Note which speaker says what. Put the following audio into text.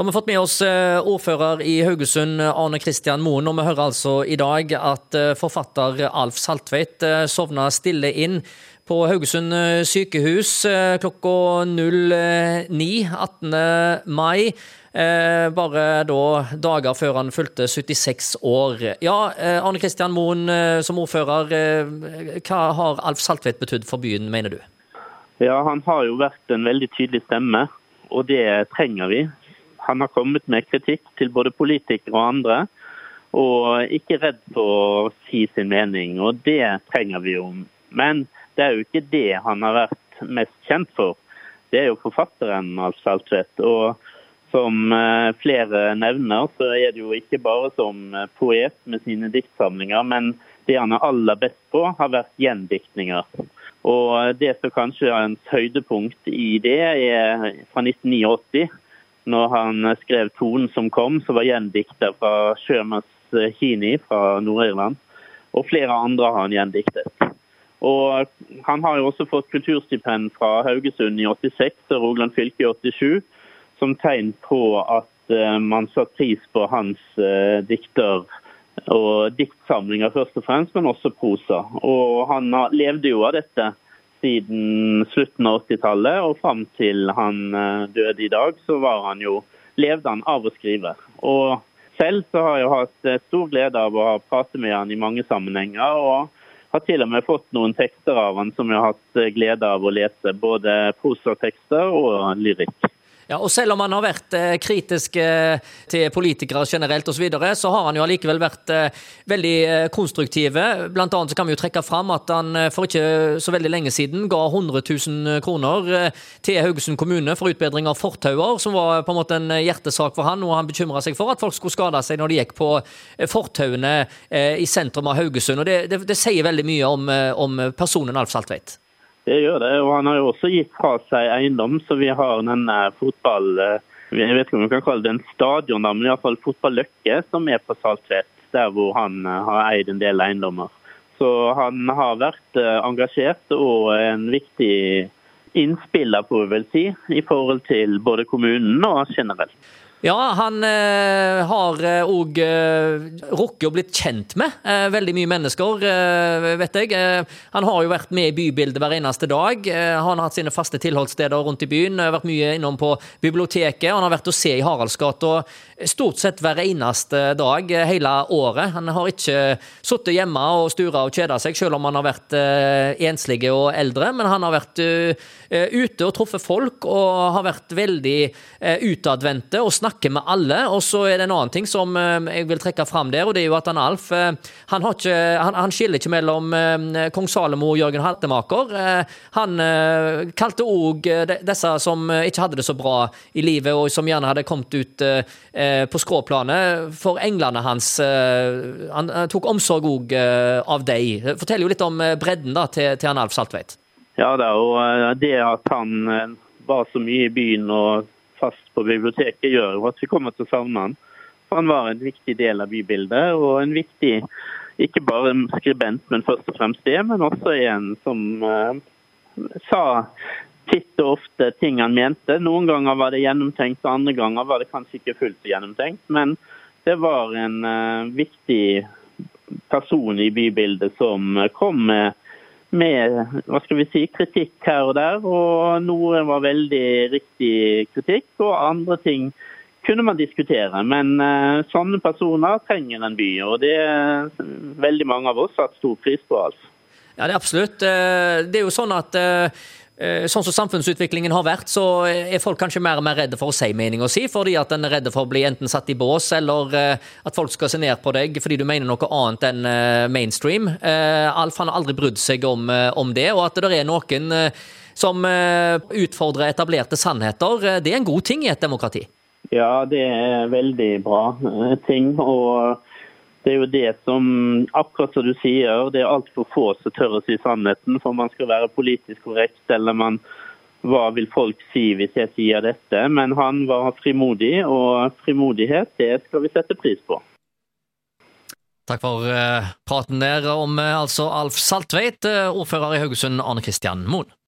Speaker 1: Da har vi fått med oss eh, ordfører i Haugesund, Arne Kristian Moen, og vi hører altså i dag at eh, forfatter Alf Saltveit eh, sovna stille inn på Haugesund sykehus klokka 09 18. mai. Bare da dager før han fylte 76 år. Ja, Arne Kristian Moen som ordfører, hva har Alf Saltveit betydd for byen, mener du?
Speaker 2: Ja, Han har jo vært en veldig tydelig stemme, og det trenger vi. Han har kommet med kritikk til både politikere og andre, og ikke redd for å si sin mening. Og det trenger vi jo. Men det er jo ikke det han har vært mest kjent for. Det er jo forfatteren Alf Saltvedt. Og som eh, flere nevner, så er det jo ikke bare som eh, poet med sine diktsamlinger, men det han er aller best på, har vært gjendiktninger. Og det som kanskje er hans høydepunkt i det, er fra 1989 når han skrev 'Tonen som kom', som var gjendikta fra Sjømanns Kini fra Nord-Irland. Og flere andre har han gjendiktet. Og han har jo også fått kulturstipend fra Haugesund i 86 og Rogaland fylke i 87, som tegn på at uh, man satte pris på hans uh, dikter og diktsamlinger først og fremst, men også prosa. Og han levde jo av dette siden slutten av 80-tallet og fram til han eh, døde i dag, så var han jo, levde han av å skrive. Og selv så har jeg hatt eh, stor glede av å ha pratet med han i mange sammenhenger. og har til og med fått noen tekster av han som jeg har hatt eh, glede av å lese. Både prosatekster og lyrikk.
Speaker 1: Ja, og Selv om han har vært eh, kritisk eh, til politikere generelt osv., så, videre, så har han jo allikevel vært eh, veldig konstruktive. Blant annet så kan vi jo trekke fram at han for ikke så veldig lenge siden ga 100 000 kroner til Haugesund kommune for utbedring av fortauer, som var på en måte en hjertesak for han, og han bekymra seg for at folk skulle skade seg når de gikk på fortauene i sentrum av Haugesund. og Det, det, det sier veldig mye om, om personen Alf Saltveit.
Speaker 2: Det gjør det. Og han har jo også gitt fra seg eiendom, så vi har denne fotball... Eh, jeg vet ikke om vi kan kalle det en stadion, men iallfall fotballøkke som er på Saltvedt. Der hvor han eh, har eid en del eiendommer. Så han har vært eh, engasjert og en viktig innspiller, på vi vel si, i forhold til både kommunen og generelt.
Speaker 1: Ja, han eh, har òg eh, eh, rukket å blitt kjent med eh, veldig mye mennesker, eh, vet jeg. Eh, han har jo vært med i bybildet hver eneste dag. han har hatt sine faste tilholdssteder rundt i byen. Vært mye innom på biblioteket. Han har vært å se i Haraldsgata stort sett hver eneste dag hele året. Han har ikke sittet hjemme og stura og kjeda seg, selv om han har vært enslige og eldre. Men han har vært ute og truffet folk, og har vært veldig utadvendte og snakket snakker med alle. Og så er det en annen ting som eh, jeg vil trekke fram der, og det er jo at han Alf eh, han, ikke, han, han skiller ikke mellom eh, kong Salomo og Jørgen Haltemaker. Han kalte òg disse som ikke hadde det så bra i livet, og som gjerne hadde kommet ut på skråplanet, for englene hans. Han tok omsorg òg av deg. Fortell jo litt om bredden da, til, til han Alf Saltveit.
Speaker 2: Ja, det, og det at han var så mye i byen og fast på biblioteket, gjør jo at vi kommer til å savne han. For han var en viktig del av bybildet, og en viktig ikke bare skribent, men først og fremst det, men også en som uh, sa titt og ofte ting han mente. Noen ganger var det gjennomtenkt, og andre ganger var det kanskje ikke fullt gjennomtenkt. Men det var en uh, viktig person i bybildet som kom med med hva skal vi si, kritikk her og der. og Noe var veldig riktig kritikk, og andre ting kunne man diskutere. Men uh, sånne personer trenger en by, og det er veldig mange av oss hatt stor pris på. altså.
Speaker 1: Ja, det er absolutt. Eh, det er jo sånn at Eh, sånn som samfunnsutviklingen har vært, så er folk kanskje mer og mer redde for å si meninga si, fordi at en er redde for å bli enten satt i bås, eller eh, at folk skal se ned på deg fordi du mener noe annet enn eh, mainstream. Alf han har aldri brydd seg om, om det, og at det er noen som utfordrer etablerte sannheter, det er en god ting i et demokrati.
Speaker 2: Ja, det er veldig bra ting. og det er jo det som, akkurat som du sier, det er altfor få som tør å si sannheten. For man skal være politisk korrekt, eller man, hva vil folk si hvis jeg sier dette? Men han var frimodig, og frimodighet det skal vi sette pris på.
Speaker 1: Takk for uh, praten der om uh, altså Alf Saltveit, uh, ordfører i Haugesund, Arne Kristian Moen.